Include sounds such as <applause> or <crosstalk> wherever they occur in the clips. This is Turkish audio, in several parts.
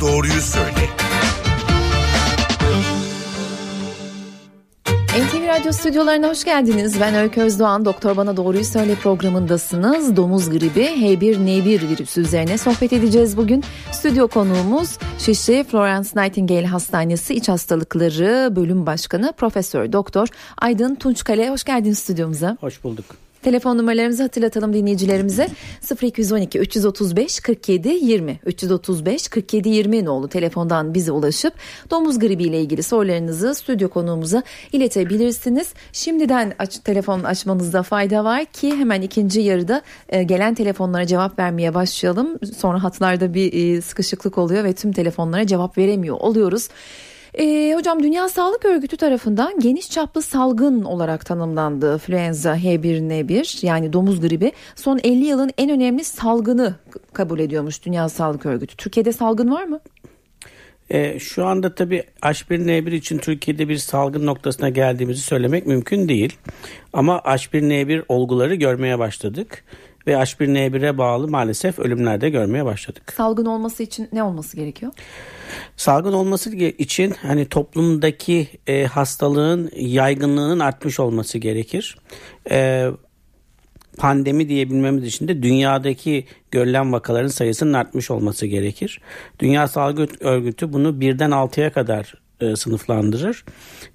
bana doğruyu söyle. NTV Radyo stüdyolarına hoş geldiniz. Ben Öykü Özdoğan. Doktor Bana Doğruyu Söyle programındasınız. Domuz gribi H1N1 virüsü üzerine sohbet edeceğiz bugün. Stüdyo konuğumuz Şişli Florence Nightingale Hastanesi İç Hastalıkları Bölüm Başkanı Profesör Doktor Aydın Tunçkale. Hoş geldiniz stüdyomuza. Hoş bulduk. Telefon numaralarımızı hatırlatalım dinleyicilerimize. 0212 335 47 20 335 47 20 nolu telefondan bize ulaşıp domuz gribi ile ilgili sorularınızı stüdyo konuğumuza iletebilirsiniz. Şimdiden aç, telefon açmanızda fayda var ki hemen ikinci yarıda e, gelen telefonlara cevap vermeye başlayalım. Sonra hatlarda bir e, sıkışıklık oluyor ve tüm telefonlara cevap veremiyor oluyoruz. E, hocam Dünya Sağlık Örgütü tarafından geniş çaplı salgın olarak tanımlandı influenza H1N1 yani domuz gribi son 50 yılın en önemli salgını kabul ediyormuş Dünya Sağlık Örgütü. Türkiye'de salgın var mı? E, şu anda tabii H1N1 için Türkiye'de bir salgın noktasına geldiğimizi söylemek mümkün değil. Ama H1N1 olguları görmeye başladık ve H1N1'e bağlı maalesef ölümlerde görmeye başladık. Salgın olması için ne olması gerekiyor? Salgın olması için hani toplumdaki e, hastalığın yaygınlığının artmış olması gerekir. E, pandemi diyebilmemiz için de dünyadaki görülen vakaların sayısının artmış olması gerekir. Dünya Sağlık Örgütü bunu birden altıya kadar e, sınıflandırır.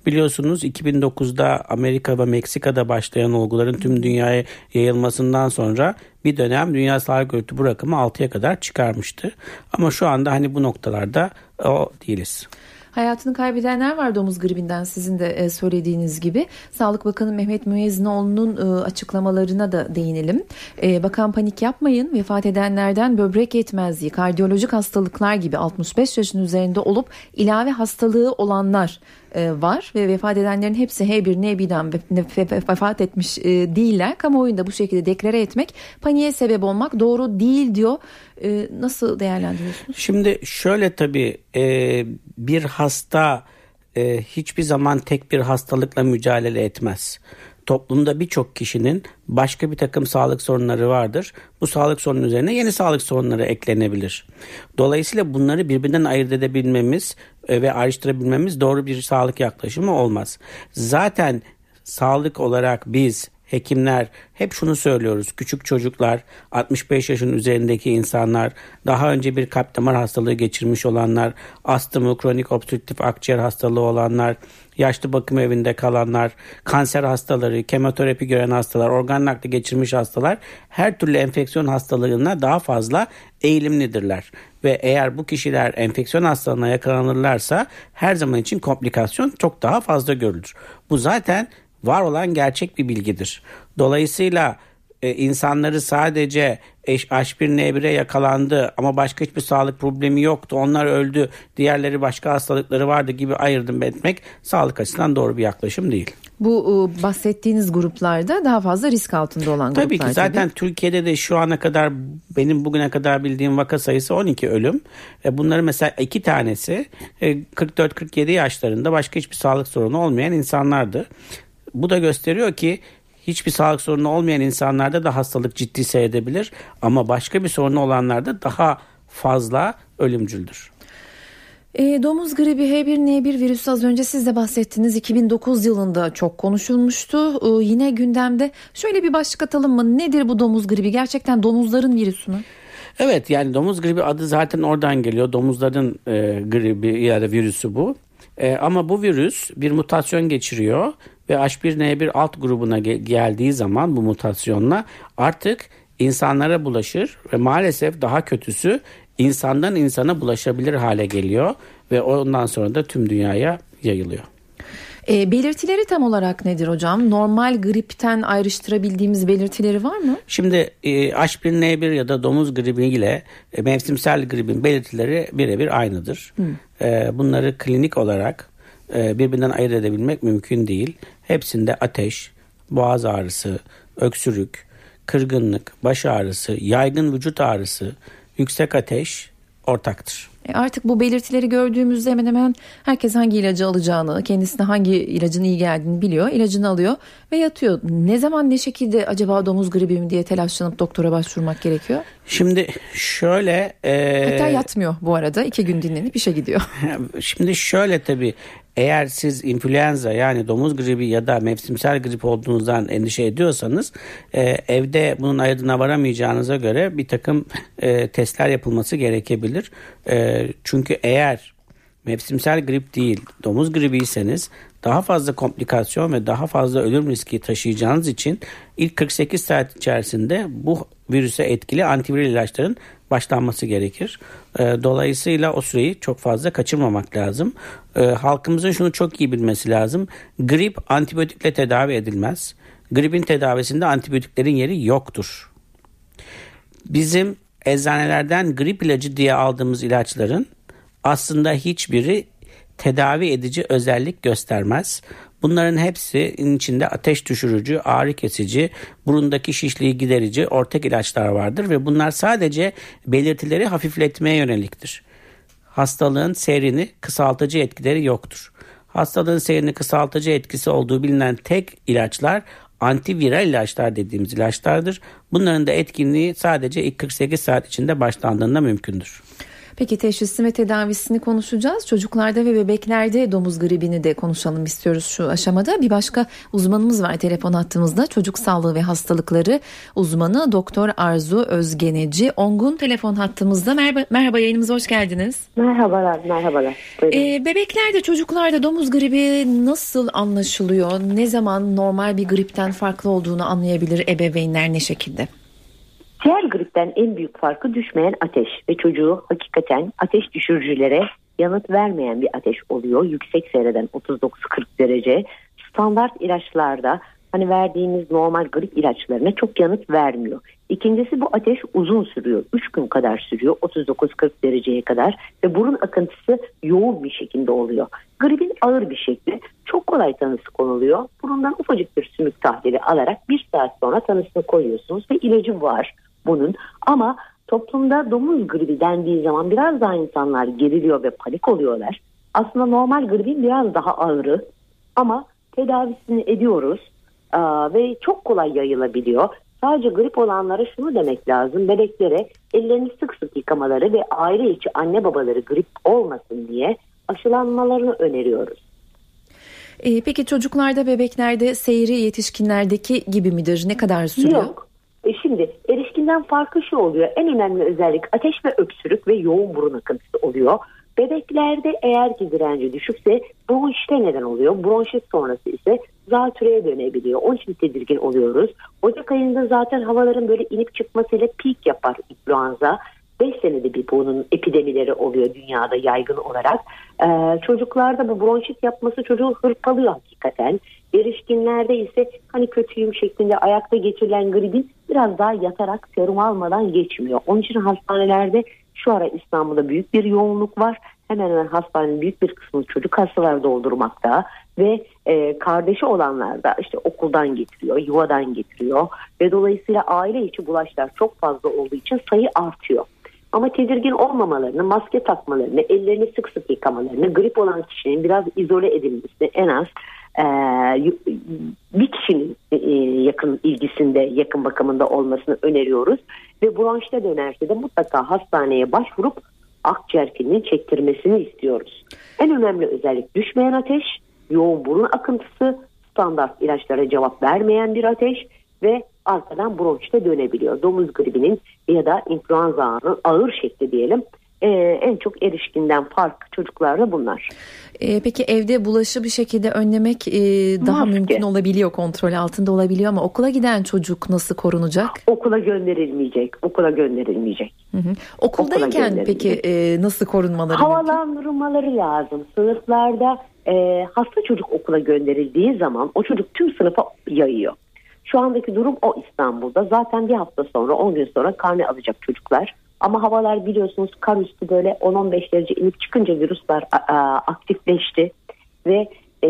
Biliyorsunuz 2009'da Amerika ve Meksika'da başlayan olguların tüm dünyaya yayılmasından sonra bir dönem Dünya Sağlık Örgütü bu rakamı 6'ya kadar çıkarmıştı. Ama şu anda hani bu noktalarda o değiliz. Hayatını kaybedenler var domuz gribinden sizin de e, söylediğiniz gibi. Sağlık Bakanı Mehmet Müezzinoğlu'nun e, açıklamalarına da değinelim. E, bakan panik yapmayın. Vefat edenlerden böbrek yetmezliği, kardiyolojik hastalıklar gibi 65 yaşın üzerinde olup ilave hastalığı olanlar var ve vefat edenlerin hepsi H1N1'den vefat etmiş değiller. Kamuoyunda bu şekilde deklare etmek paniğe sebep olmak doğru değil diyor. Nasıl değerlendiriyorsunuz? Şimdi şöyle tabii bir hasta hiçbir zaman tek bir hastalıkla mücadele etmez toplumda birçok kişinin başka bir takım sağlık sorunları vardır. Bu sağlık sorunun üzerine yeni sağlık sorunları eklenebilir. Dolayısıyla bunları birbirinden ayırt edebilmemiz e, ve ayrıştırabilmemiz doğru bir sağlık yaklaşımı olmaz. Zaten sağlık olarak biz hekimler hep şunu söylüyoruz. Küçük çocuklar, 65 yaşın üzerindeki insanlar, daha önce bir kalp damar hastalığı geçirmiş olanlar, astımı, kronik obstrüktif akciğer hastalığı olanlar, yaşlı bakım evinde kalanlar, kanser hastaları, kemoterapi gören hastalar, organ nakli geçirmiş hastalar her türlü enfeksiyon hastalığına daha fazla eğilimlidirler. Ve eğer bu kişiler enfeksiyon hastalığına yakalanırlarsa her zaman için komplikasyon çok daha fazla görülür. Bu zaten var olan gerçek bir bilgidir. Dolayısıyla e, insanları sadece H1N1'e yakalandı ama başka hiçbir sağlık problemi yoktu. Onlar öldü. Diğerleri başka hastalıkları vardı gibi ayırdım etmek sağlık açısından doğru bir yaklaşım değil. Bu e, bahsettiğiniz gruplarda daha fazla risk altında olan tabii gruplar. Ki, zaten tabii Türkiye'de de şu ana kadar benim bugüne kadar bildiğim vaka sayısı 12 ölüm. E, bunların mesela iki tanesi 44-47 e, yaşlarında başka hiçbir sağlık sorunu olmayan insanlardı. Bu da gösteriyor ki hiçbir sağlık sorunu olmayan insanlarda da hastalık ciddi seyredebilir ama başka bir sorunu olanlarda daha fazla ölümcüldür. E, domuz gribi H1N1 virüsü az önce siz de bahsettiniz 2009 yılında çok konuşulmuştu. E, yine gündemde şöyle bir başlık atalım mı? Nedir bu domuz gribi? Gerçekten domuzların virüsü mü? Evet yani domuz gribi adı zaten oradan geliyor. Domuzların e, gribi ya da virüsü bu. E, ama bu virüs bir mutasyon geçiriyor ve H1N1 alt grubuna geldiği zaman bu mutasyonla artık insanlara bulaşır ve maalesef daha kötüsü insandan insana bulaşabilir hale geliyor ve ondan sonra da tüm dünyaya yayılıyor. E, belirtileri tam olarak nedir hocam? Normal gripten ayrıştırabildiğimiz belirtileri var mı? Şimdi e, H1N1 ya da domuz gribi ile e, mevsimsel gribin belirtileri birebir aynıdır. E, bunları klinik olarak birbirinden ayırt edebilmek mümkün değil. Hepsinde ateş, boğaz ağrısı, öksürük, kırgınlık, baş ağrısı, yaygın vücut ağrısı, yüksek ateş ortaktır. E artık bu belirtileri gördüğümüzde hemen hemen herkes hangi ilacı alacağını, kendisine hangi ilacın iyi geldiğini biliyor. ilacını alıyor ve yatıyor. Ne zaman ne şekilde acaba domuz gribi mi diye telaşlanıp doktora başvurmak gerekiyor? Şimdi şöyle... E... Hatta yatmıyor bu arada. iki gün dinlenip işe gidiyor. <laughs> Şimdi şöyle tabii eğer siz influenza yani domuz gribi ya da mevsimsel grip olduğunuzdan endişe ediyorsanız e, evde bunun ayırdına varamayacağınıza göre bir takım e, testler yapılması gerekebilir. E, çünkü eğer mevsimsel grip değil domuz gribiyseniz daha fazla komplikasyon ve daha fazla ölüm riski taşıyacağınız için ilk 48 saat içerisinde bu virüse etkili antiviral ilaçların başlanması gerekir. E, dolayısıyla o süreyi çok fazla kaçırmamak lazım. E, halkımızın şunu çok iyi bilmesi lazım. Grip antibiyotikle tedavi edilmez. Gripin tedavisinde antibiyotiklerin yeri yoktur. Bizim eczanelerden grip ilacı diye aldığımız ilaçların aslında hiçbiri tedavi edici özellik göstermez. Bunların hepsinin içinde ateş düşürücü, ağrı kesici, burundaki şişliği giderici ortak ilaçlar vardır ve bunlar sadece belirtileri hafifletmeye yöneliktir. Hastalığın seyrini kısaltıcı etkileri yoktur. Hastalığın seyrini kısaltıcı etkisi olduğu bilinen tek ilaçlar antiviral ilaçlar dediğimiz ilaçlardır. Bunların da etkinliği sadece ilk 48 saat içinde başlandığında mümkündür. Peki teşhisi ve tedavisini konuşacağız. Çocuklarda ve bebeklerde domuz gribini de konuşalım istiyoruz şu aşamada. Bir başka uzmanımız var telefon hattımızda. Çocuk sağlığı ve hastalıkları uzmanı Doktor Arzu Özgeneci. Ongun telefon hattımızda. Merhaba, merhaba yayınımıza hoş geldiniz. Merhabalar, merhabalar. Ee, bebeklerde, çocuklarda domuz gribi nasıl anlaşılıyor? Ne zaman normal bir gripten farklı olduğunu anlayabilir ebeveynler ne şekilde? Diğer gripten en büyük farkı düşmeyen ateş ve çocuğu hakikaten ateş düşürücülere yanıt vermeyen bir ateş oluyor. Yüksek seyreden 39-40 derece. Standart ilaçlarda hani verdiğimiz normal grip ilaçlarına çok yanıt vermiyor. İkincisi bu ateş uzun sürüyor. 3 gün kadar sürüyor 39-40 dereceye kadar ve burun akıntısı yoğun bir şekilde oluyor. Gripin ağır bir şekli çok kolay tanısı konuluyor. Burundan ufacık bir sümük tahlili alarak bir saat sonra tanısını koyuyorsunuz ve ilacı var bunun. Ama toplumda domuz gribi dendiği zaman biraz daha insanlar geriliyor ve panik oluyorlar. Aslında normal gribin biraz daha ağırı ama tedavisini ediyoruz ve çok kolay yayılabiliyor. Sadece grip olanlara şunu demek lazım. Bebeklere ellerini sık sık yıkamaları ve aile içi anne babaları grip olmasın diye aşılanmalarını öneriyoruz. Ee, peki çocuklarda, bebeklerde seyri yetişkinlerdeki gibi midir? Ne kadar sürüyor? Yok. E şimdi erişkinden farkı şu oluyor. En önemli özellik ateş ve öksürük ve yoğun burun akıntısı oluyor. Bebeklerde eğer ki direnci düşükse bronşite neden oluyor. Bronşit sonrası ise zatürreye dönebiliyor. Onun için tedirgin oluyoruz. Ocak ayında zaten havaların böyle inip çıkmasıyla peak yapar influenza. 5 senede bir bunun epidemileri oluyor dünyada yaygın olarak. Ee, çocuklarda bu bronşit yapması çocuğu hırpalıyor hakikaten. Erişkinlerde ise hani kötüyüm şeklinde ayakta geçirilen gripin biraz daha yatarak serum almadan geçmiyor. Onun için hastanelerde şu ara İstanbul'da büyük bir yoğunluk var. Hemen hemen hastanenin büyük bir kısmını çocuk hastalar doldurmakta ve e, kardeşi olanlar da işte okuldan getiriyor, yuvadan getiriyor ve dolayısıyla aile içi bulaşlar çok fazla olduğu için sayı artıyor. Ama tedirgin olmamalarını, maske takmalarını, ellerini sık sık yıkamalarını, grip olan kişinin biraz izole edilmesi en az e, bir kişinin e, yakın ilgisinde, yakın bakımında olmasını öneriyoruz. Ve bronşite dönerse de mutlaka hastaneye başvurup akciğer filmini çektirmesini istiyoruz. En önemli özellik düşmeyen ateş, yoğun burun akıntısı, standart ilaçlara cevap vermeyen bir ateş ve arkadan bronşite dönebiliyor. Domuz gribinin ya da influenza'nın ağır şekli diyelim e, en çok erişkinden fark çocuklarda bunlar. E, peki evde bulaşı bir şekilde önlemek e, daha Maske. mümkün olabiliyor, kontrol altında olabiliyor ama okula giden çocuk nasıl korunacak? Okula gönderilmeyecek, okula gönderilmeyecek. Hı hı. Okuldayken peki e, nasıl korunmaları Havalandırmaları mümkün? lazım. Sınıflarda e, hasta çocuk okula gönderildiği zaman o çocuk tüm sınıfa yayıyor. Şu andaki durum o İstanbul'da. Zaten bir hafta sonra 10 gün sonra karne alacak çocuklar. Ama havalar biliyorsunuz kar üstü böyle 10-15 derece inip çıkınca virüsler aktifleşti. Ve e,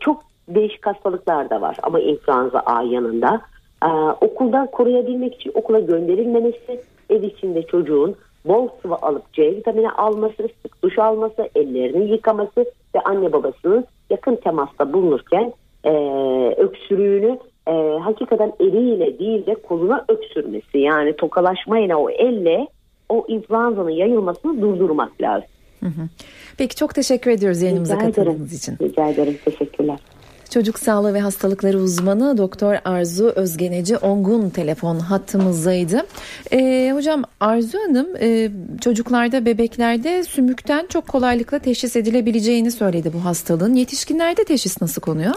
çok değişik hastalıklar da var ama influenza A yanında. E, okuldan koruyabilmek için okula gönderilmemesi, ev içinde çocuğun bol sıvı alıp C vitamini alması, sık duş alması, ellerini yıkaması ve anne babasının yakın temasta bulunurken e, öksürüğünü e, hakikaten eliyle değil de koluna öksürmesi yani tokalaşmayla o elle o influenza'nın yayılmasını durdurmak lazım. Peki çok teşekkür ediyoruz yayınımıza Rica katıldığınız ederim. için. Rica ederim. Teşekkürler. Çocuk sağlığı ve hastalıkları uzmanı Doktor Arzu Özgeneci Ongun telefon hattımızdaydı. Ee, hocam Arzu Hanım e, çocuklarda bebeklerde sümükten çok kolaylıkla teşhis edilebileceğini söyledi bu hastalığın. Yetişkinlerde teşhis nasıl konuyor?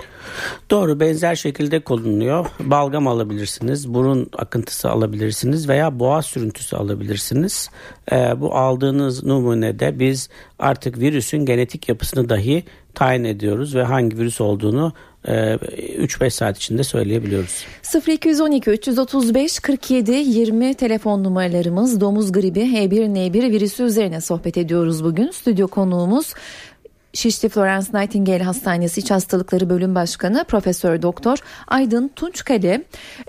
Doğru benzer şekilde konuluyor. Balgam alabilirsiniz, burun akıntısı alabilirsiniz veya boğaz sürüntüsü alabilirsiniz. Ee, bu aldığınız numunede biz artık virüsün genetik yapısını dahi tayin ediyoruz ve hangi virüs olduğunu e, 3-5 saat içinde söyleyebiliyoruz. 0212 335 47 20 telefon numaralarımız domuz gribi H1N1 virüsü üzerine sohbet ediyoruz bugün. Stüdyo konuğumuz Şişli Florence Nightingale Hastanesi İç Hastalıkları Bölüm Başkanı Profesör Doktor Aydın Tunçkale.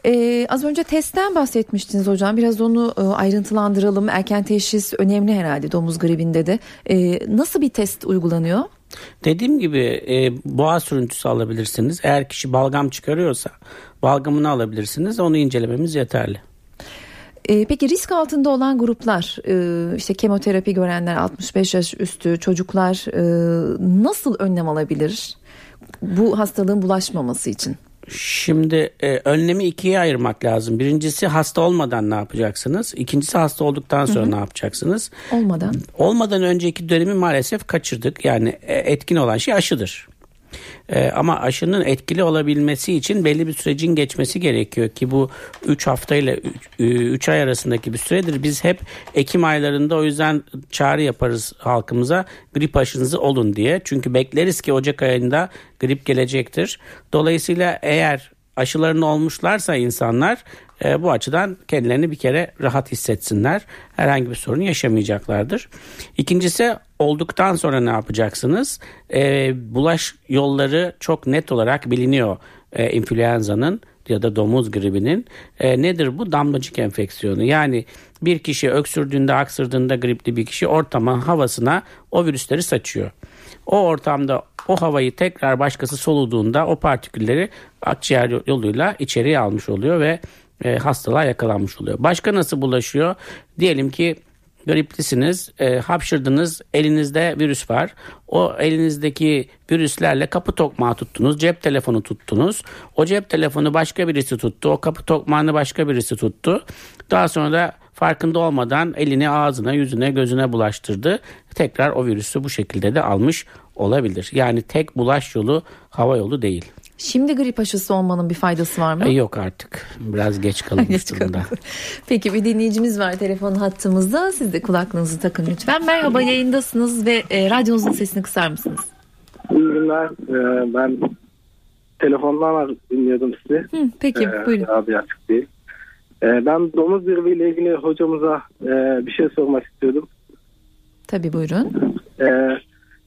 Ee, az önce testten bahsetmiştiniz hocam. Biraz onu e, ayrıntılandıralım. Erken teşhis önemli herhalde domuz gribinde de. Ee, nasıl bir test uygulanıyor? Dediğim gibi e, boğaz sürüntüsü alabilirsiniz. Eğer kişi balgam çıkarıyorsa balgamını alabilirsiniz. Onu incelememiz yeterli. Ee, peki risk altında olan gruplar e, işte kemoterapi görenler 65 yaş üstü çocuklar e, nasıl önlem alabilir bu hastalığın bulaşmaması için? Şimdi e, önlemi ikiye ayırmak lazım. Birincisi hasta olmadan ne yapacaksınız? İkincisi hasta olduktan sonra ne yapacaksınız? Olmadan. Olmadan önceki dönemi maalesef kaçırdık. Yani e, etkin olan şey aşıdır. Ee, ama aşının etkili olabilmesi için belli bir sürecin geçmesi gerekiyor ki bu 3 hafta ile 3 ay arasındaki bir süredir. Biz hep Ekim aylarında o yüzden çağrı yaparız halkımıza grip aşınızı olun diye. Çünkü bekleriz ki Ocak ayında grip gelecektir. Dolayısıyla eğer aşılarını olmuşlarsa insanlar e, bu açıdan kendilerini bir kere rahat hissetsinler. Herhangi bir sorun yaşamayacaklardır. İkincisi olduktan sonra ne yapacaksınız? E, bulaş yolları çok net olarak biliniyor e, influenza'nın ya da domuz gribinin. E, nedir bu? Damlacık enfeksiyonu. Yani bir kişi öksürdüğünde, aksırdığında gripli bir kişi ortama, havasına o virüsleri saçıyor. O ortamda o havayı tekrar başkası soluduğunda o partikülleri akciğer yoluyla içeriye almış oluyor ve e, hastalığa yakalanmış oluyor. Başka nasıl bulaşıyor? Diyelim ki griplisiniz, e, hapşırdınız, elinizde virüs var. O elinizdeki virüslerle kapı tokmağı tuttunuz, cep telefonu tuttunuz. O cep telefonu başka birisi tuttu, o kapı tokmağını başka birisi tuttu. Daha sonra da farkında olmadan elini ağzına, yüzüne, gözüne bulaştırdı. Tekrar o virüsü bu şekilde de almış olabilir. Yani tek bulaş yolu hava yolu değil. Şimdi grip aşısı olmanın bir faydası var mı? E, yok artık. Biraz geç <laughs> kalınmış Geç durumda. Peki bir dinleyicimiz var telefon hattımızda. Siz de kulaklığınızı takın lütfen. Merhaba yayındasınız ve e, radyonuzun sesini kısar mısınız? İyi günler. Ee, ben telefondan dinliyordum sizi. Hı, peki Ee, buyurun. Abi açık değil. Ee, ben domuz gribiyle ilgili hocamıza e, bir şey sormak istiyordum. Tabii buyurun. Ee,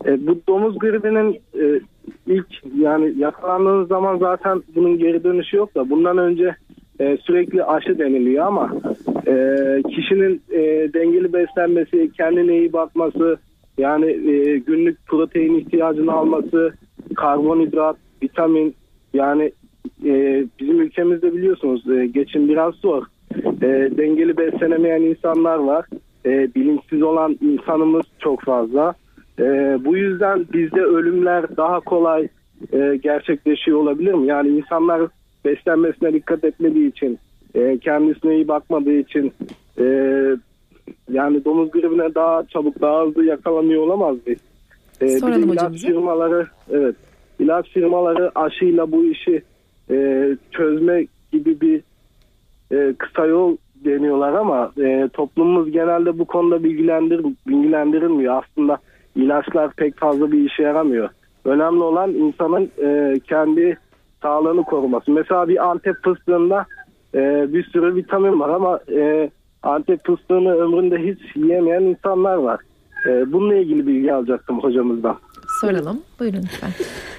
e, bu domuz gribinin e, ilk yani yakalandığınız zaman zaten bunun geri dönüşü yok da bundan önce e, sürekli aşı deniliyor ama e, kişinin e, dengeli beslenmesi, kendine iyi bakması, yani e, günlük protein ihtiyacını alması, karbonhidrat, vitamin yani e, bizim ülkemizde biliyorsunuz e, geçim biraz zor. E, dengeli beslenemeyen insanlar var. E, bilinçsiz olan insanımız çok fazla. E, bu yüzden bizde ölümler daha kolay e, gerçekleşiyor olabilir mi? Yani insanlar beslenmesine dikkat etmediği için, e, kendisine iyi bakmadığı için e, yani domuz gribine daha çabuk, daha hızlı yakalanıyor olamaz mı? E, bir de ilaç firmaları, evet, ilaç firmaları aşıyla bu işi e, çözme gibi bir e, kısa yol deniyorlar ama e, toplumumuz genelde bu konuda bilgilendir, bilgilendirilmiyor. Aslında ilaçlar pek fazla bir işe yaramıyor. Önemli olan insanın e, kendi sağlığını koruması. Mesela bir Antep fıstığında e, bir sürü vitamin var ama e, Antep fıstığını ömründe hiç yiyemeyen insanlar var. E, bununla ilgili bilgi alacaktım hocamızdan. Soralım. Buyurun lütfen.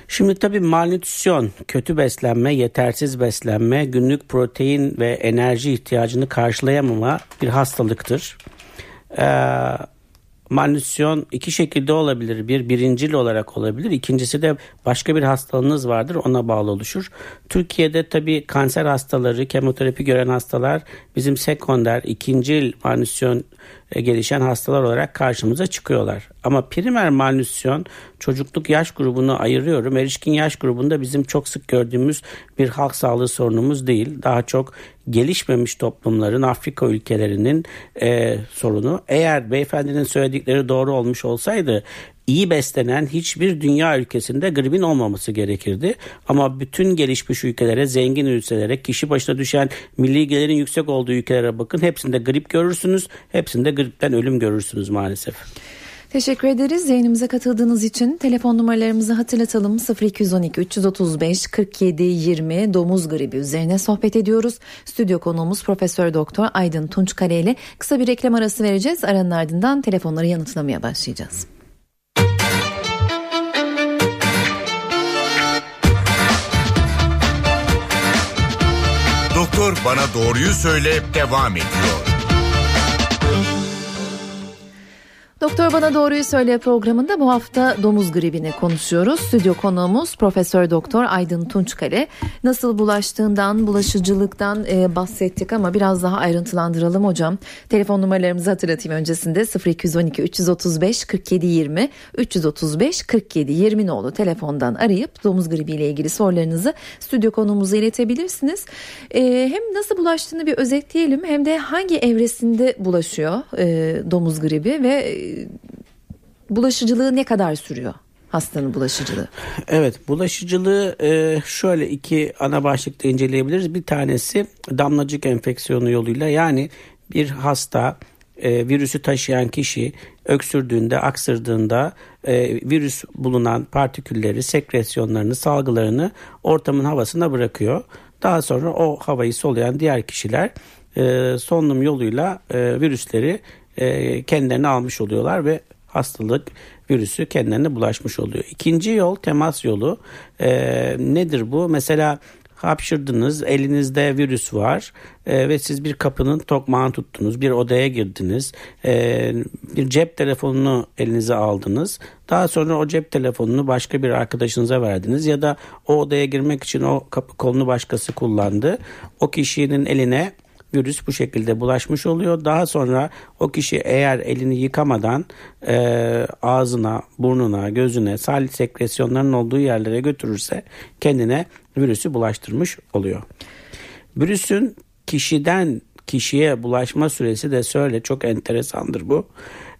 Şimdi tabii malnütrisyon, kötü beslenme, yetersiz beslenme, günlük protein ve enerji ihtiyacını karşılayamama bir hastalıktır. e, malnüsyon iki şekilde olabilir. Bir birincil olarak olabilir. İkincisi de başka bir hastalığınız vardır ona bağlı oluşur. Türkiye'de tabii kanser hastaları, kemoterapi gören hastalar bizim sekonder, ikincil malnüsyon gelişen hastalar olarak karşımıza çıkıyorlar. Ama primer malnüsyon çocukluk yaş grubunu ayırıyorum. Erişkin yaş grubunda bizim çok sık gördüğümüz bir halk sağlığı sorunumuz değil. Daha çok gelişmemiş toplumların Afrika ülkelerinin e, sorunu. Eğer beyefendinin söyledikleri doğru olmuş olsaydı iyi beslenen hiçbir dünya ülkesinde gripin olmaması gerekirdi. Ama bütün gelişmiş ülkelere, zengin ülkelere, kişi başına düşen milli gelirin yüksek olduğu ülkelere bakın. Hepsinde grip görürsünüz. Hepsinde gripten ölüm görürsünüz maalesef. Teşekkür ederiz yayınımıza katıldığınız için. Telefon numaralarımızı hatırlatalım. 0212 335 47 20 domuz gribi üzerine sohbet ediyoruz. Stüdyo konuğumuz Profesör Doktor Aydın Tunçkale ile kısa bir reklam arası vereceğiz. Aranın ardından telefonları yanıtlamaya başlayacağız. Doktor Bana Doğruyu Söyle devam ediyor. Doktor Bana Doğruyu Söyle programında bu hafta domuz gribini konuşuyoruz. Stüdyo konuğumuz Profesör Doktor Aydın Tunçkale. Nasıl bulaştığından, bulaşıcılıktan e, bahsettik ama biraz daha ayrıntılandıralım hocam. Telefon numaralarımızı hatırlatayım öncesinde 0212 335 47 20 335 47 20 nolu telefondan arayıp domuz gribi ile ilgili sorularınızı stüdyo konuğumuza iletebilirsiniz. E, hem nasıl bulaştığını bir özetleyelim hem de hangi evresinde bulaşıyor e, domuz gribi ve bulaşıcılığı ne kadar sürüyor? hastanın bulaşıcılığı? Evet bulaşıcılığı e, şöyle iki ana başlıkta inceleyebiliriz. Bir tanesi damlacık enfeksiyonu yoluyla yani bir hasta e, virüsü taşıyan kişi öksürdüğünde, aksırdığında e, virüs bulunan partikülleri, sekresyonlarını, salgılarını ortamın havasına bırakıyor. Daha sonra o havayı soluyan diğer kişiler solunum yoluyla virüsleri e, kendilerine almış oluyorlar ve hastalık virüsü kendilerine bulaşmış oluyor. İkinci yol temas yolu. E, nedir bu? Mesela hapşırdınız, elinizde virüs var e, ve siz bir kapının tokmağını tuttunuz, bir odaya girdiniz, e, bir cep telefonunu elinize aldınız. Daha sonra o cep telefonunu başka bir arkadaşınıza verdiniz ya da o odaya girmek için o kapı kolunu başkası kullandı. O kişinin eline virüs bu şekilde bulaşmış oluyor. Daha sonra o kişi eğer elini yıkamadan e, ağzına, burnuna, gözüne, salih sekresyonların olduğu yerlere götürürse kendine virüsü bulaştırmış oluyor. Virüsün kişiden kişiye bulaşma süresi de şöyle çok enteresandır bu.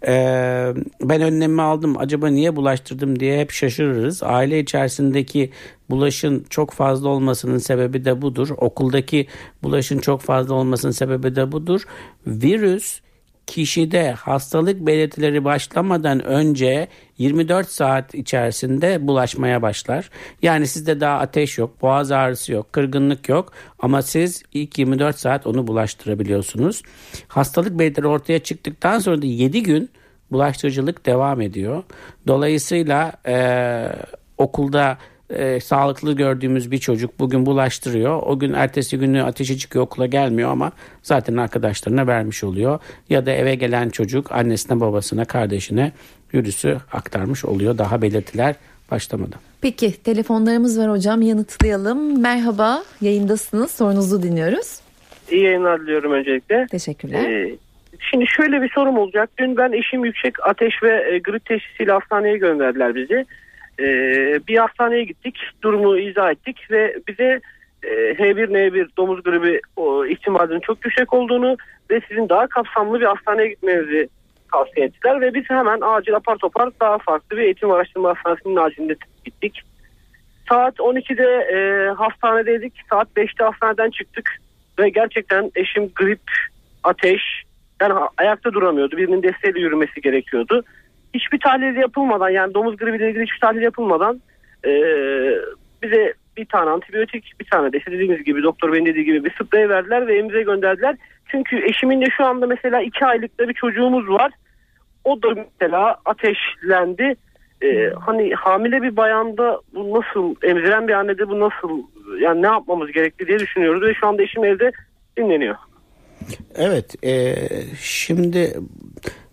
Ee, ben önlemimi aldım acaba niye bulaştırdım diye hep şaşırırız. Aile içerisindeki bulaşın çok fazla olmasının sebebi de budur. Okuldaki bulaşın çok fazla olmasının sebebi de budur. Virüs kişide hastalık belirtileri başlamadan önce 24 saat içerisinde bulaşmaya başlar. Yani sizde daha ateş yok, boğaz ağrısı yok, kırgınlık yok ama siz ilk 24 saat onu bulaştırabiliyorsunuz. Hastalık belirtileri ortaya çıktıktan sonra da 7 gün bulaştırıcılık devam ediyor. Dolayısıyla e, okulda e, sağlıklı gördüğümüz bir çocuk bugün bulaştırıyor. O gün ertesi günü ateşi çıkıyor okula gelmiyor ama zaten arkadaşlarına vermiş oluyor. Ya da eve gelen çocuk annesine babasına kardeşine virüsü aktarmış oluyor daha belirtiler başlamadan. Peki telefonlarımız var hocam yanıtlayalım. Merhaba yayındasınız sorunuzu dinliyoruz. İyi yayınlar diliyorum öncelikle. Teşekkürler. Ee, şimdi şöyle bir sorum olacak. Dün ben eşim yüksek ateş ve e, grip teşhisiyle hastaneye gönderdiler bizi. E, bir hastaneye gittik. Durumu izah ettik ve bize e, H1N1 domuz gribi o, ihtimalinin çok yüksek olduğunu ve sizin daha kapsamlı bir hastaneye gitmenizi tavsiye ettiler ve biz hemen acil apar topar daha farklı bir eğitim araştırma hastanesinin acilinde gittik. Saat 12'de e, hastanedeydik. Saat 5'te hastaneden çıktık ve gerçekten eşim grip, ateş yani ayakta duramıyordu. Birinin desteğiyle yürümesi gerekiyordu hiçbir tahlil yapılmadan yani domuz gribiyle ilgili hiçbir tahlil yapılmadan e, bize bir tane antibiyotik bir tane de dediğimiz gibi doktor benim dediği gibi bir sprey verdiler ve evimize gönderdiler. Çünkü eşimin de şu anda mesela iki aylıkta bir çocuğumuz var. O da mesela ateşlendi. Ee, hani hamile bir bayanda bu nasıl emziren bir annede bu nasıl yani ne yapmamız gerekli diye düşünüyoruz ve şu anda eşim evde dinleniyor. Evet e, şimdi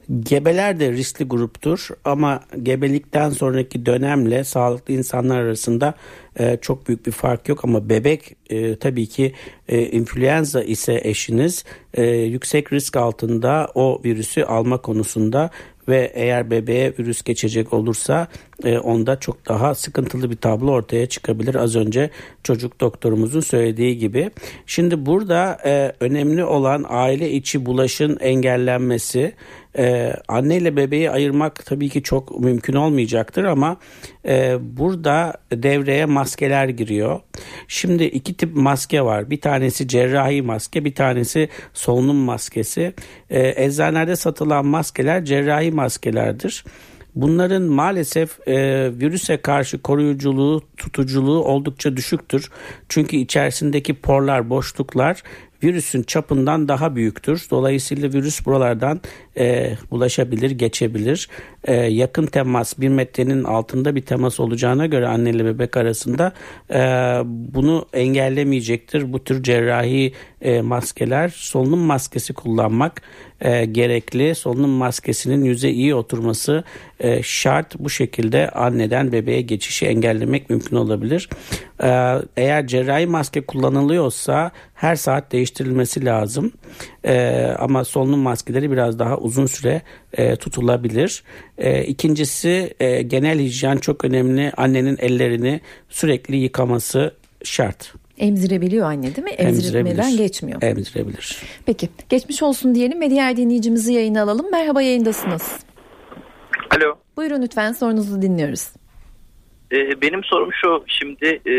Gebeler de riskli gruptur ama gebelikten sonraki dönemle sağlıklı insanlar arasında e, çok büyük bir fark yok. Ama bebek e, tabii ki e, influenza ise eşiniz e, yüksek risk altında o virüsü alma konusunda ve eğer bebeğe virüs geçecek olursa e, onda çok daha sıkıntılı bir tablo ortaya çıkabilir. Az önce çocuk doktorumuzun söylediği gibi. Şimdi burada e, önemli olan aile içi bulaşın engellenmesi. E, anne ile bebeği ayırmak tabii ki çok mümkün olmayacaktır ama e, burada devreye maskeler giriyor. Şimdi iki tip maske var. Bir tanesi cerrahi maske, bir tanesi solunum maskesi. E, eczanelerde satılan maskeler cerrahi maskelerdir. Bunların maalesef e, virüse karşı koruyuculuğu, tutuculuğu oldukça düşüktür. Çünkü içerisindeki porlar, boşluklar virüsün çapından daha büyüktür. Dolayısıyla virüs buralardan e, bulaşabilir, geçebilir. E, yakın temas bir metrenin altında bir temas olacağına göre anne ile bebek arasında e, bunu engellemeyecektir. Bu tür cerrahi e, maskeler solunum maskesi kullanmak e, gerekli. Solunum maskesinin yüze iyi oturması e, şart. Bu şekilde anneden bebeğe geçişi engellemek mümkün olabilir. E, eğer cerrahi maske kullanılıyorsa her saat değiştirilmesi lazım. E, ama solunum maskeleri biraz daha uzun süre e, tutulabilir. E, ikincisi e, genel hijyen çok önemli. Annenin ellerini sürekli yıkaması şart. Emzirebiliyor anne değil mi? Emzirmeden geçmiyor. Emzirebilir. Peki geçmiş olsun diyelim ve diğer dinleyicimizi yayına alalım. Merhaba yayındasınız. Alo. Buyurun lütfen sorunuzu dinliyoruz. Ee, benim sorum şu şimdi e,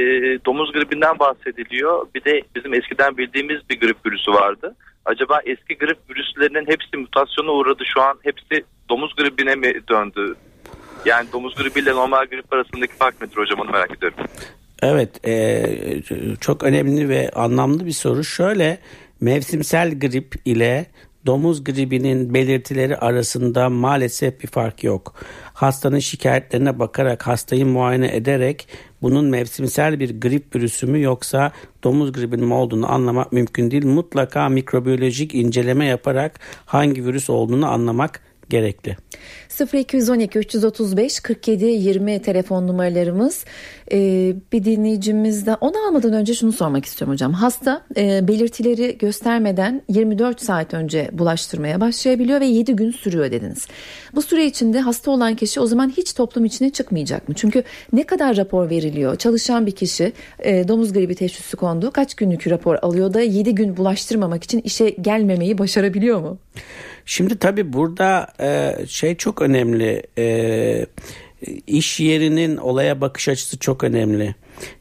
domuz gribinden bahsediliyor bir de bizim eskiden bildiğimiz bir grip virüsü vardı. Acaba eski grip virüslerinin hepsi mutasyona uğradı şu an hepsi domuz gribine mi döndü? Yani domuz gribiyle normal grip arasındaki fark nedir hocam onu merak ediyorum. Evet e, çok önemli ve anlamlı bir soru. Şöyle mevsimsel grip ile domuz gribinin belirtileri arasında maalesef bir fark yok. Hastanın şikayetlerine bakarak hastayı muayene ederek bunun mevsimsel bir grip virüsü mü yoksa domuz gribinin mi olduğunu anlamak mümkün değil. Mutlaka mikrobiyolojik inceleme yaparak hangi virüs olduğunu anlamak gerekli. 0212 335 47 20 telefon numaralarımız. Ee, bir dinleyicimizden onu almadan önce şunu sormak istiyorum hocam. Hasta e, belirtileri göstermeden 24 saat önce bulaştırmaya başlayabiliyor ve 7 gün sürüyor dediniz. Bu süre içinde hasta olan kişi o zaman hiç toplum içine çıkmayacak mı? Çünkü ne kadar rapor veriliyor? Çalışan bir kişi e, domuz gribi teşhisi kondu. Kaç günlük rapor alıyor da 7 gün bulaştırmamak için işe gelmemeyi başarabiliyor mu? Şimdi tabii burada e, şey çok önemli. E, iş yerinin olaya bakış açısı çok önemli.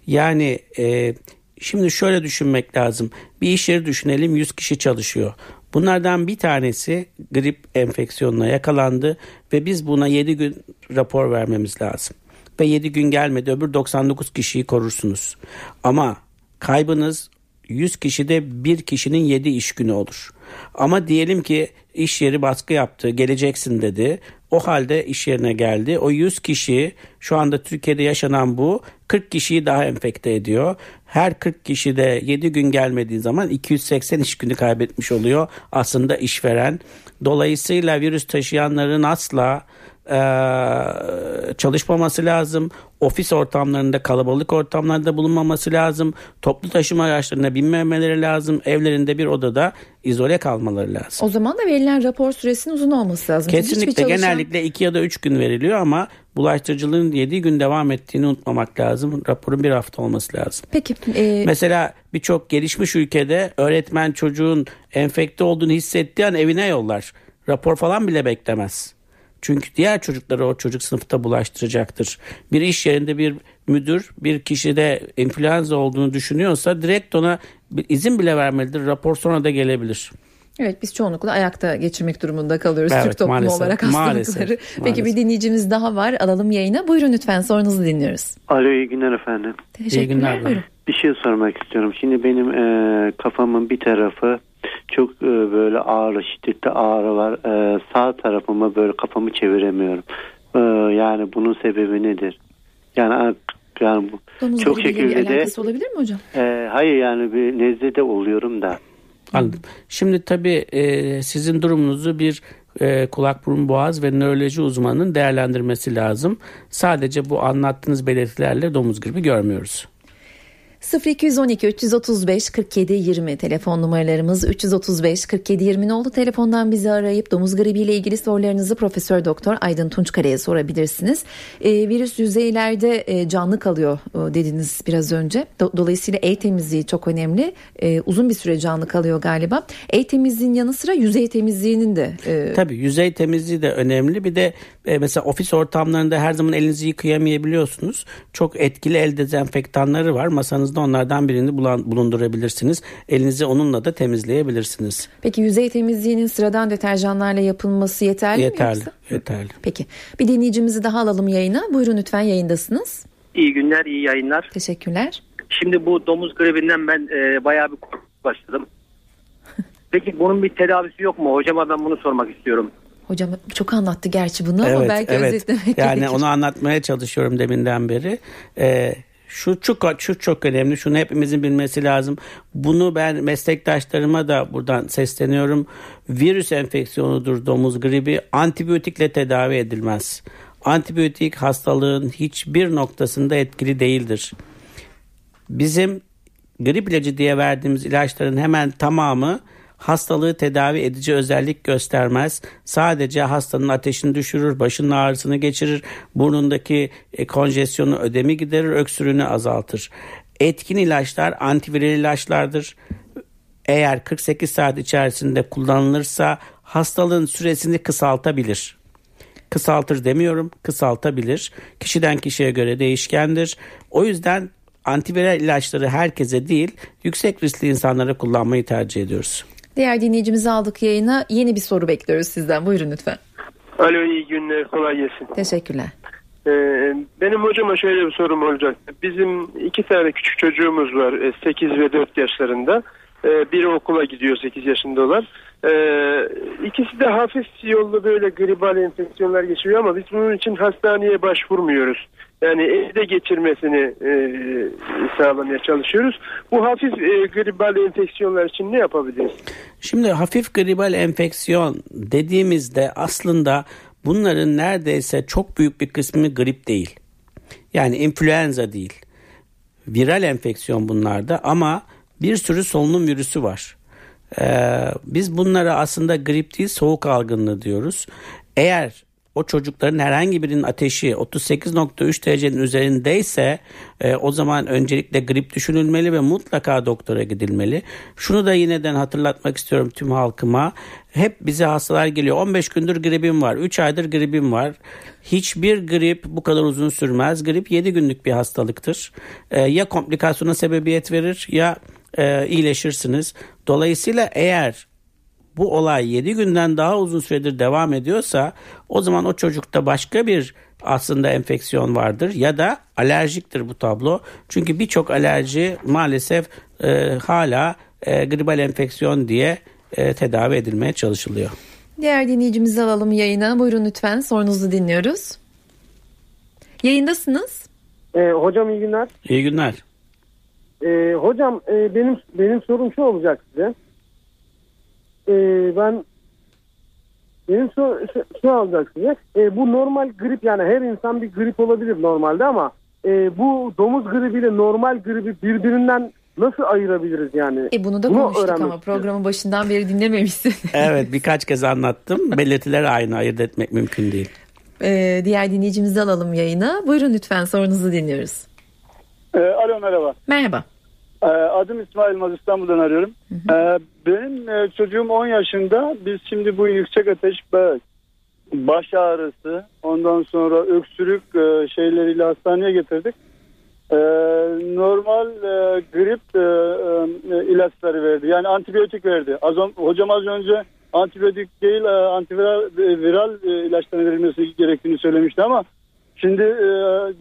Yani e, şimdi şöyle düşünmek lazım. Bir iş yeri düşünelim 100 kişi çalışıyor. Bunlardan bir tanesi grip enfeksiyonuna yakalandı ve biz buna 7 gün rapor vermemiz lazım. Ve 7 gün gelmedi öbür 99 kişiyi korursunuz. Ama kaybınız 100 kişide bir kişinin 7 iş günü olur. Ama diyelim ki iş yeri baskı yaptı, geleceksin dedi. O halde iş yerine geldi. O 100 kişi şu anda Türkiye'de yaşanan bu 40 kişiyi daha enfekte ediyor. Her 40 kişi de 7 gün gelmediği zaman 280 iş günü kaybetmiş oluyor aslında işveren. Dolayısıyla virüs taşıyanların asla çalışmaması lazım. Ofis ortamlarında kalabalık ortamlarda bulunmaması lazım. Toplu taşıma araçlarına binmemeleri lazım. Evlerinde bir odada izole kalmaları lazım. O zaman da verilen rapor süresinin uzun olması lazım. Kesinlikle çalışan... genellikle 2 ya da 3 gün veriliyor ama bulaştırıcılığın 7 gün devam ettiğini unutmamak lazım. Raporun bir hafta olması lazım. Peki. E... Mesela birçok gelişmiş ülkede öğretmen çocuğun enfekte olduğunu hissettiği an evine yollar. Rapor falan bile beklemez. Çünkü diğer çocukları o çocuk sınıfta bulaştıracaktır. Bir iş yerinde bir müdür bir kişide influenza olduğunu düşünüyorsa direkt ona izin bile vermelidir. Rapor sonra da gelebilir. Evet biz çoğunlukla ayakta geçirmek durumunda kalıyoruz evet, Türk toplumu maalesef, olarak hastalıkları. Maalesef, Peki maalesef. bir dinleyicimiz daha var alalım yayına. Buyurun lütfen sorunuzu dinliyoruz. Alo iyi günler efendim. Teşekkürler. İyi günler. Buyurun. Bir şey sormak istiyorum. Şimdi benim e, kafamın bir tarafı çok e, böyle ağrı, şiddetli ağrı var. E, sağ tarafıma böyle kafamı çeviremiyorum. E, yani bunun sebebi nedir? Yani yani bu çok şekilde de olabilir mi hocam? E, hayır yani bir nezle de oluyorum da. Anladım. Şimdi tabii e, sizin durumunuzu bir e, kulak burun boğaz ve nöroloji uzmanının değerlendirmesi lazım. Sadece bu anlattığınız belirtilerle domuz gribi görmüyoruz. 0212 335 47 20 telefon numaralarımız 335 47 20 oldu. Telefondan bizi arayıp domuz gribi ile ilgili sorularınızı Profesör Doktor Aydın Tunçkare'ye sorabilirsiniz. E, virüs yüzeylerde e, canlı kalıyor e, dediniz biraz önce. Do- dolayısıyla el temizliği çok önemli. E, uzun bir süre canlı kalıyor galiba. El temizliğin yanı sıra yüzey temizliğinin de. E... Tabii yüzey temizliği de önemli. Bir de e, mesela ofis ortamlarında her zaman elinizi yıkayamayabiliyorsunuz. Çok etkili el dezenfektanları var. Masanızda onlardan birini bulundurabilirsiniz. Elinizi onunla da temizleyebilirsiniz. Peki yüzey temizliğinin sıradan deterjanlarla yapılması yeterli, yeterli mi yoksa? Yeterli. Peki. Bir dinleyicimizi daha alalım yayına. Buyurun lütfen yayındasınız. İyi günler, iyi yayınlar. Teşekkürler. Şimdi bu domuz gribinden ben e, bayağı bir başladım. <laughs> Peki bunun bir tedavisi yok mu? Hocama ben bunu sormak istiyorum. Hocam çok anlattı gerçi bunu evet, ama belki evet. özetlemek Yani gerekir. onu anlatmaya çalışıyorum deminden beri. Ee, şu çok şu çok önemli. Şunu hepimizin bilmesi lazım. Bunu ben meslektaşlarıma da buradan sesleniyorum. Virüs enfeksiyonudur domuz gribi. Antibiyotikle tedavi edilmez. Antibiyotik hastalığın hiçbir noktasında etkili değildir. Bizim grip ilacı diye verdiğimiz ilaçların hemen tamamı hastalığı tedavi edici özellik göstermez. Sadece hastanın ateşini düşürür, başının ağrısını geçirir, burnundaki e, konjesyonu ödemi giderir, öksürüğünü azaltır. Etkin ilaçlar antiviral ilaçlardır. Eğer 48 saat içerisinde kullanılırsa hastalığın süresini kısaltabilir. Kısaltır demiyorum, kısaltabilir. Kişiden kişiye göre değişkendir. O yüzden antiviral ilaçları herkese değil, yüksek riskli insanlara kullanmayı tercih ediyoruz. Diğer dinleyicimizi aldık yayına. Yeni bir soru bekliyoruz sizden. Buyurun lütfen. Alo iyi günler kolay gelsin. Teşekkürler. Ee, benim hocama şöyle bir sorum olacak. Bizim iki tane küçük çocuğumuz var 8 ve 4 yaşlarında. Ee, biri okula gidiyor 8 yaşındalar. Ee, ikisi de hafif yollu böyle gribal enfeksiyonlar geçiriyor ama biz bunun için hastaneye başvurmuyoruz. Yani evde geçirmesini e, sağlamaya çalışıyoruz. Bu hafif e, gribal enfeksiyonlar için ne yapabiliriz? Şimdi hafif gribal enfeksiyon dediğimizde aslında bunların neredeyse çok büyük bir kısmı grip değil. Yani influenza değil. Viral enfeksiyon bunlarda ama bir sürü solunum virüsü var. Ee, biz bunlara aslında grip değil soğuk algınlığı diyoruz. Eğer o çocukların herhangi birinin ateşi 38.3 derecenin üzerindeyse e, o zaman öncelikle grip düşünülmeli ve mutlaka doktora gidilmeli. Şunu da yineden hatırlatmak istiyorum tüm halkıma. Hep bize hastalar geliyor. 15 gündür gripim var. 3 aydır gripim var. Hiçbir grip bu kadar uzun sürmez. Grip 7 günlük bir hastalıktır. E, ya komplikasyona sebebiyet verir ya e, iyileşirsiniz. Dolayısıyla eğer bu olay 7 günden daha uzun süredir devam ediyorsa o zaman o çocukta başka bir aslında enfeksiyon vardır ya da alerjiktir bu tablo. Çünkü birçok alerji maalesef e, hala e, gribal enfeksiyon diye e, tedavi edilmeye çalışılıyor. Diğer dinleyicimizi alalım yayına. Buyurun lütfen sorunuzu dinliyoruz. Yayındasınız. E, hocam iyi günler. İyi günler. E, hocam e, benim benim sorum şu olacak size. E, ben benim şu, şu, şu olacak size. E, bu normal grip yani her insan bir grip olabilir normalde ama e, bu domuz gribiyle normal gribi birbirinden nasıl ayırabiliriz yani? E bunu da Bunu konuştuk ama programın başından beri dinlememişsin. <laughs> evet birkaç kez anlattım. Belirtiler aynı ayırt etmek mümkün değil. Ee, diğer dinleyicimizi alalım yayına. Buyurun lütfen sorunuzu dinliyoruz. E, alo merhaba. Merhaba. E, adım İsmail Maz İstanbul'dan arıyorum. Hı hı. E, benim e, çocuğum 10 yaşında. Biz şimdi bu yüksek ateş baş ağrısı ondan sonra öksürük e, şeyleriyle hastaneye getirdik. E, normal e, grip e, e, ilaçları verdi. Yani antibiyotik verdi. Az on, hocam az önce antibiyotik değil e, antiviral e, viral e, ilaçların verilmesi gerektiğini söylemişti ama şimdi e,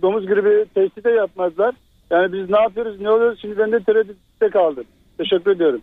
domuz gribi testi de yapmazlar. Yani biz ne yapıyoruz ne oluyoruz şimdi ben de tereddütte kaldım. Teşekkür ediyorum.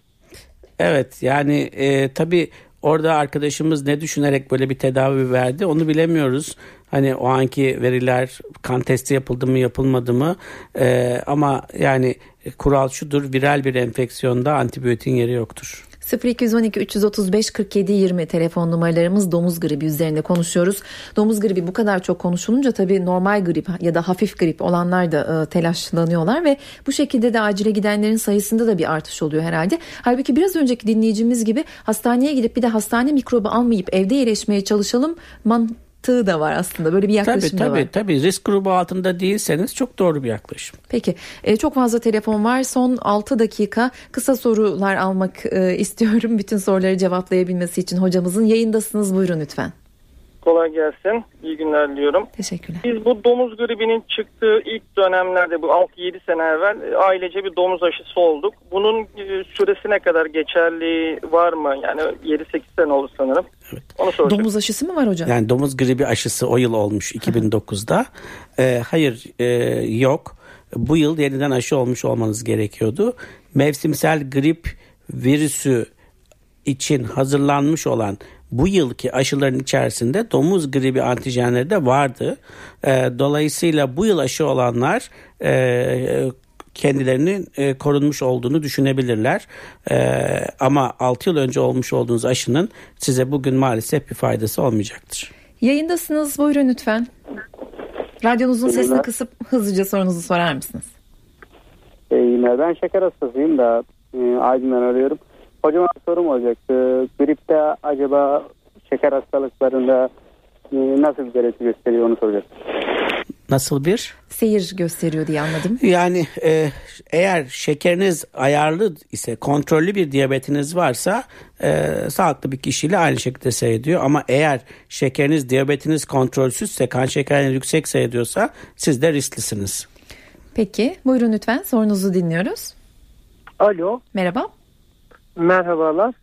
Evet yani e, tabii orada arkadaşımız ne düşünerek böyle bir tedavi verdi onu bilemiyoruz. Hani o anki veriler kan testi yapıldı mı yapılmadı mı e, ama yani kural şudur viral bir enfeksiyonda antibiyotin yeri yoktur. 0212 335 47 20 telefon numaralarımız domuz gribi üzerinde konuşuyoruz. Domuz gribi bu kadar çok konuşulunca tabii normal grip ya da hafif grip olanlar da e, telaşlanıyorlar ve bu şekilde de acile gidenlerin sayısında da bir artış oluyor herhalde. Halbuki biraz önceki dinleyicimiz gibi hastaneye gidip bir de hastane mikrobu almayıp evde iyileşmeye çalışalım man mantığı da var aslında. Böyle bir yaklaşım tabii, tabii, da var. Tabii risk grubu altında değilseniz çok doğru bir yaklaşım. Peki e, çok fazla telefon var. Son 6 dakika kısa sorular almak e, <laughs> istiyorum. Bütün soruları cevaplayabilmesi için hocamızın yayındasınız. Buyurun lütfen. Kolay gelsin. İyi günler diliyorum. Teşekkürler. Biz bu domuz gribinin çıktığı ilk dönemlerde bu 6-7 sene evvel e, ailece bir domuz aşısı olduk. Bunun e, süresi ne kadar geçerli var mı? Yani 7-8 sene oldu sanırım. Evet. Onu soracağım. Domuz aşısı mı var hocam? Yani domuz gribi aşısı o yıl olmuş 2009'da. ee, hayır e, yok. Bu yıl yeniden aşı olmuş olmanız gerekiyordu. Mevsimsel grip virüsü için hazırlanmış olan bu yılki aşıların içerisinde domuz gribi antijenleri de vardı. E, dolayısıyla bu yıl aşı olanlar e, kendilerinin e, korunmuş olduğunu düşünebilirler. E, ama 6 yıl önce olmuş olduğunuz aşının size bugün maalesef bir faydası olmayacaktır. Yayındasınız buyurun lütfen. Radyonuzun sesini kısıp hızlıca sorunuzu sorar mısınız? İyi Ben şeker hastasıyım da e, Aydın'dan arıyorum. Hocam bir sorum olacaktı. Gripte acaba şeker hastalıklarında e, nasıl bir derece gösteriyor onu soracağım. Nasıl bir? Seyir gösteriyor diye anladım. Yani e, eğer şekeriniz ayarlı ise kontrollü bir diyabetiniz varsa e, sağlıklı bir kişiyle aynı şekilde seyrediyor. Ama eğer şekeriniz diyabetiniz kontrolsüzse kan şekeriniz yüksek seyrediyorsa siz de risklisiniz. Peki buyurun lütfen sorunuzu dinliyoruz. Alo. Merhaba. Merhabalar.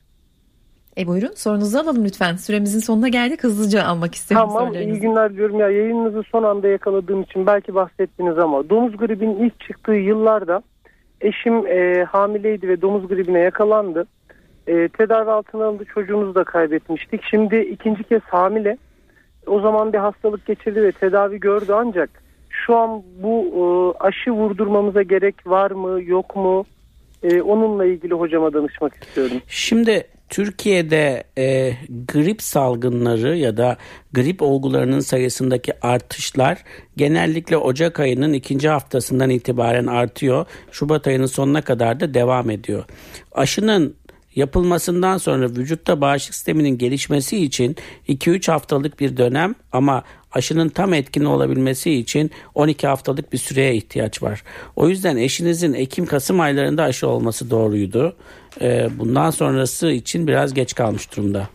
E buyurun sorunuzu alalım lütfen. Süremizin sonuna geldik. Hızlıca almak istiyorum Tamam iyi günler diyorum ya yayınınızı son anda yakaladığım için belki bahsettiniz ama domuz gribinin ilk çıktığı yıllarda eşim e, hamileydi ve domuz gribine yakalandı. E, tedavi altına alındı çocuğumuzu da kaybetmiştik. Şimdi ikinci kez hamile. O zaman bir hastalık geçirdi ve tedavi gördü ancak şu an bu e, aşı vurdurmamıza gerek var mı yok mu? E, onunla ilgili hocama danışmak istiyorum. Şimdi Türkiye'de e, grip salgınları ya da grip olgularının sayısındaki artışlar genellikle Ocak ayının ikinci haftasından itibaren artıyor. Şubat ayının sonuna kadar da devam ediyor. Aşının yapılmasından sonra vücutta bağışıklık sisteminin gelişmesi için 2-3 haftalık bir dönem ama aşının tam etkin olabilmesi için 12 haftalık bir süreye ihtiyaç var. O yüzden eşinizin Ekim-Kasım aylarında aşı olması doğruydu. Ee, bundan sonrası için biraz geç kalmış durumda.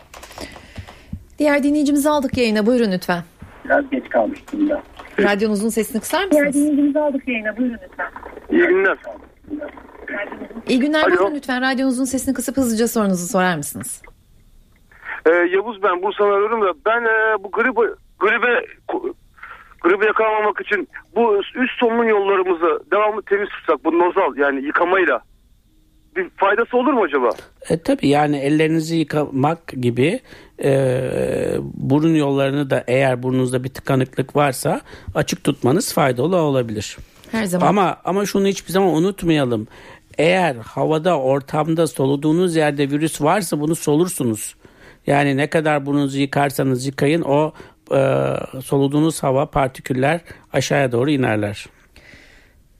Diğer dinleyicimizi aldık yayına. Buyurun lütfen. Biraz geç kalmış durumda. Radyonuzun sesini kısar mısınız? Diğer dinleyicimizi aldık yayına. Buyurun lütfen. İyi günler. İyi günler. Alo. Buyurun lütfen. Radyonuzun sesini kısıp hızlıca sorunuzu sorar mısınız? Ee, Yavuz ben Bursa'dan arıyorum da ben e, bu gribe gribe gribe yakalanmamak için bu üst solunum yollarımızı devamlı temiz tutsak bu nozal yani yıkamayla bir faydası olur mu acaba? E, tabii yani ellerinizi yıkamak gibi e, burun yollarını da eğer burnunuzda bir tıkanıklık varsa açık tutmanız faydalı olabilir. Her zaman. Ama ama şunu hiçbir zaman unutmayalım. Eğer havada, ortamda, soluduğunuz yerde virüs varsa bunu solursunuz. Yani ne kadar burnunuzu yıkarsanız yıkayın o e, soluduğunuz hava partiküller aşağıya doğru inerler.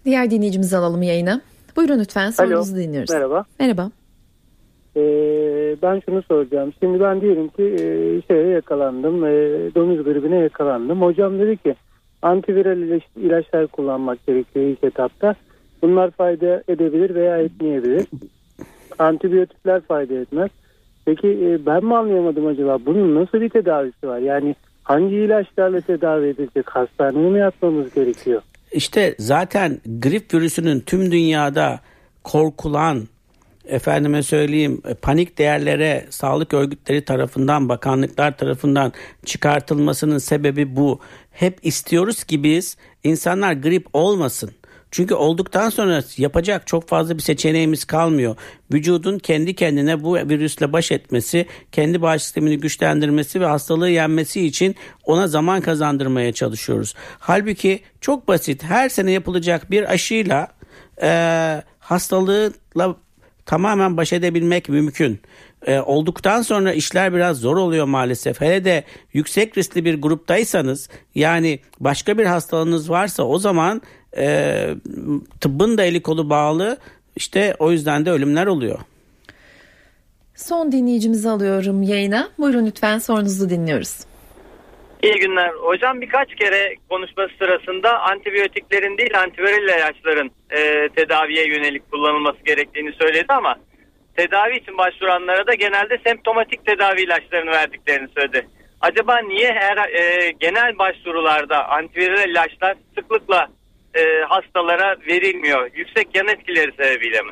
Diğer dinleyicimizi alalım yayına. Buyurun lütfen sorunuzu Alo, dinliyoruz. Merhaba. Merhaba. Ee, ben şunu soracağım. Şimdi ben diyelim ki e, şeye yakalandım. E, domuz gribine yakalandım. Hocam dedi ki antiviral ilaç, ilaçlar kullanmak gerekiyor ilk etapta. Bunlar fayda edebilir veya etmeyebilir. Antibiyotikler fayda etmez. Peki e, ben mi anlayamadım acaba? Bunun nasıl bir tedavisi var? Yani hangi ilaçlarla tedavi edilecek? Hastaneye mi yatmamız gerekiyor? İşte zaten grip virüsünün tüm dünyada korkulan efendime söyleyeyim panik değerlere sağlık örgütleri tarafından bakanlıklar tarafından çıkartılmasının sebebi bu. Hep istiyoruz ki biz insanlar grip olmasın. Çünkü olduktan sonra yapacak çok fazla bir seçeneğimiz kalmıyor. Vücudun kendi kendine bu virüsle baş etmesi, kendi bağışıklık sistemini güçlendirmesi ve hastalığı yenmesi için ona zaman kazandırmaya çalışıyoruz. Halbuki çok basit her sene yapılacak bir aşıyla e, hastalığla tamamen baş edebilmek mümkün. E, olduktan sonra işler biraz zor oluyor maalesef. Hele de yüksek riskli bir gruptaysanız yani başka bir hastalığınız varsa o zaman e, tıbbın da eli kolu bağlı. İşte o yüzden de ölümler oluyor. Son dinleyicimizi alıyorum yayına. Buyurun lütfen sorunuzu dinliyoruz. İyi günler. Hocam birkaç kere konuşması sırasında antibiyotiklerin değil antiviral ilaçların e, tedaviye yönelik kullanılması gerektiğini söyledi ama tedavi için başvuranlara da genelde semptomatik tedavi ilaçlarını verdiklerini söyledi. Acaba niye her e, genel başvurularda antiviral ilaçlar sıklıkla e, hastalara verilmiyor? Yüksek yan etkileri sebebiyle mi?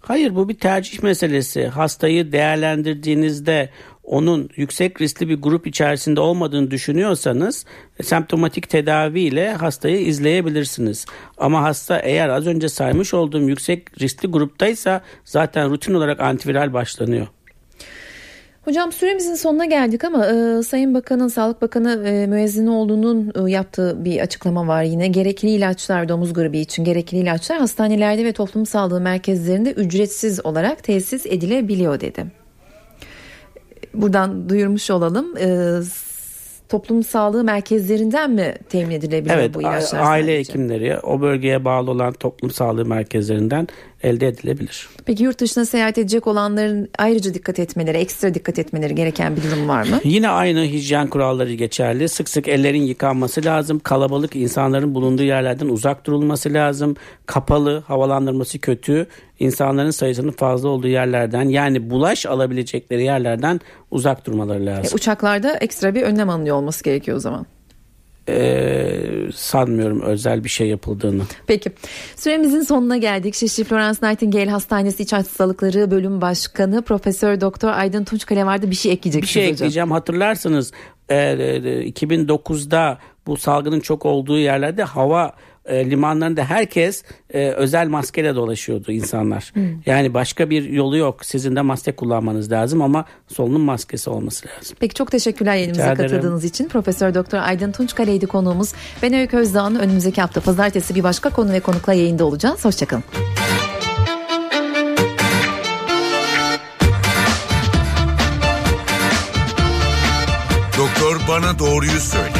Hayır bu bir tercih meselesi. Hastayı değerlendirdiğinizde onun yüksek riskli bir grup içerisinde olmadığını düşünüyorsanız semptomatik tedavi ile hastayı izleyebilirsiniz. Ama hasta eğer az önce saymış olduğum yüksek riskli gruptaysa zaten rutin olarak antiviral başlanıyor. Hocam süremizin sonuna geldik ama e, Sayın Bakan'ın, Sağlık Bakanı e, müezzinoğlu'nun e, yaptığı bir açıklama var yine. Gerekli ilaçlar domuz gribi için gerekli ilaçlar hastanelerde ve toplum sağlığı merkezlerinde ücretsiz olarak tesis edilebiliyor dedi. Buradan duyurmuş olalım. E, toplum sağlığı merkezlerinden mi temin edilebiliyor evet, bu ilaçlar? aile sadece? hekimleri o bölgeye bağlı olan toplum sağlığı merkezlerinden elde edilebilir. Peki yurt dışına seyahat edecek olanların ayrıca dikkat etmeleri, ekstra dikkat etmeleri gereken bir durum var mı? <clears throat> Yine aynı hijyen kuralları geçerli. Sık sık ellerin yıkanması lazım. Kalabalık insanların bulunduğu yerlerden uzak durulması lazım. Kapalı, havalandırması kötü. İnsanların sayısının fazla olduğu yerlerden yani bulaş alabilecekleri yerlerden uzak durmaları lazım. E, uçaklarda ekstra bir önlem alınıyor olması gerekiyor o zaman. Ee, sanmıyorum özel bir şey yapıldığını. Peki süremizin sonuna geldik. Şişli Florence Nightingale Hastanesi İç Hastalıkları Bölüm Başkanı Profesör Doktor Aydın Tunçkale vardı bir şey ekleyeceksiniz Bir şey hocam. ekleyeceğim. Hatırlarsınız e, e, 2009'da bu salgının çok olduğu yerlerde hava e, limanlarında herkes e, özel maskeyle dolaşıyordu insanlar. Hmm. Yani başka bir yolu yok. Sizin de maske kullanmanız lazım ama solunum maskesi olması lazım. Peki çok teşekkürler yayınımıza katıldığınız için. Profesör Doktor Aydın Tunçkale'ydi konuğumuz. Ben Öykü Özdağ'ın önümüzdeki hafta pazartesi bir başka konu ve konukla yayında olacağız. Hoşçakalın. Doktor bana doğruyu söyle.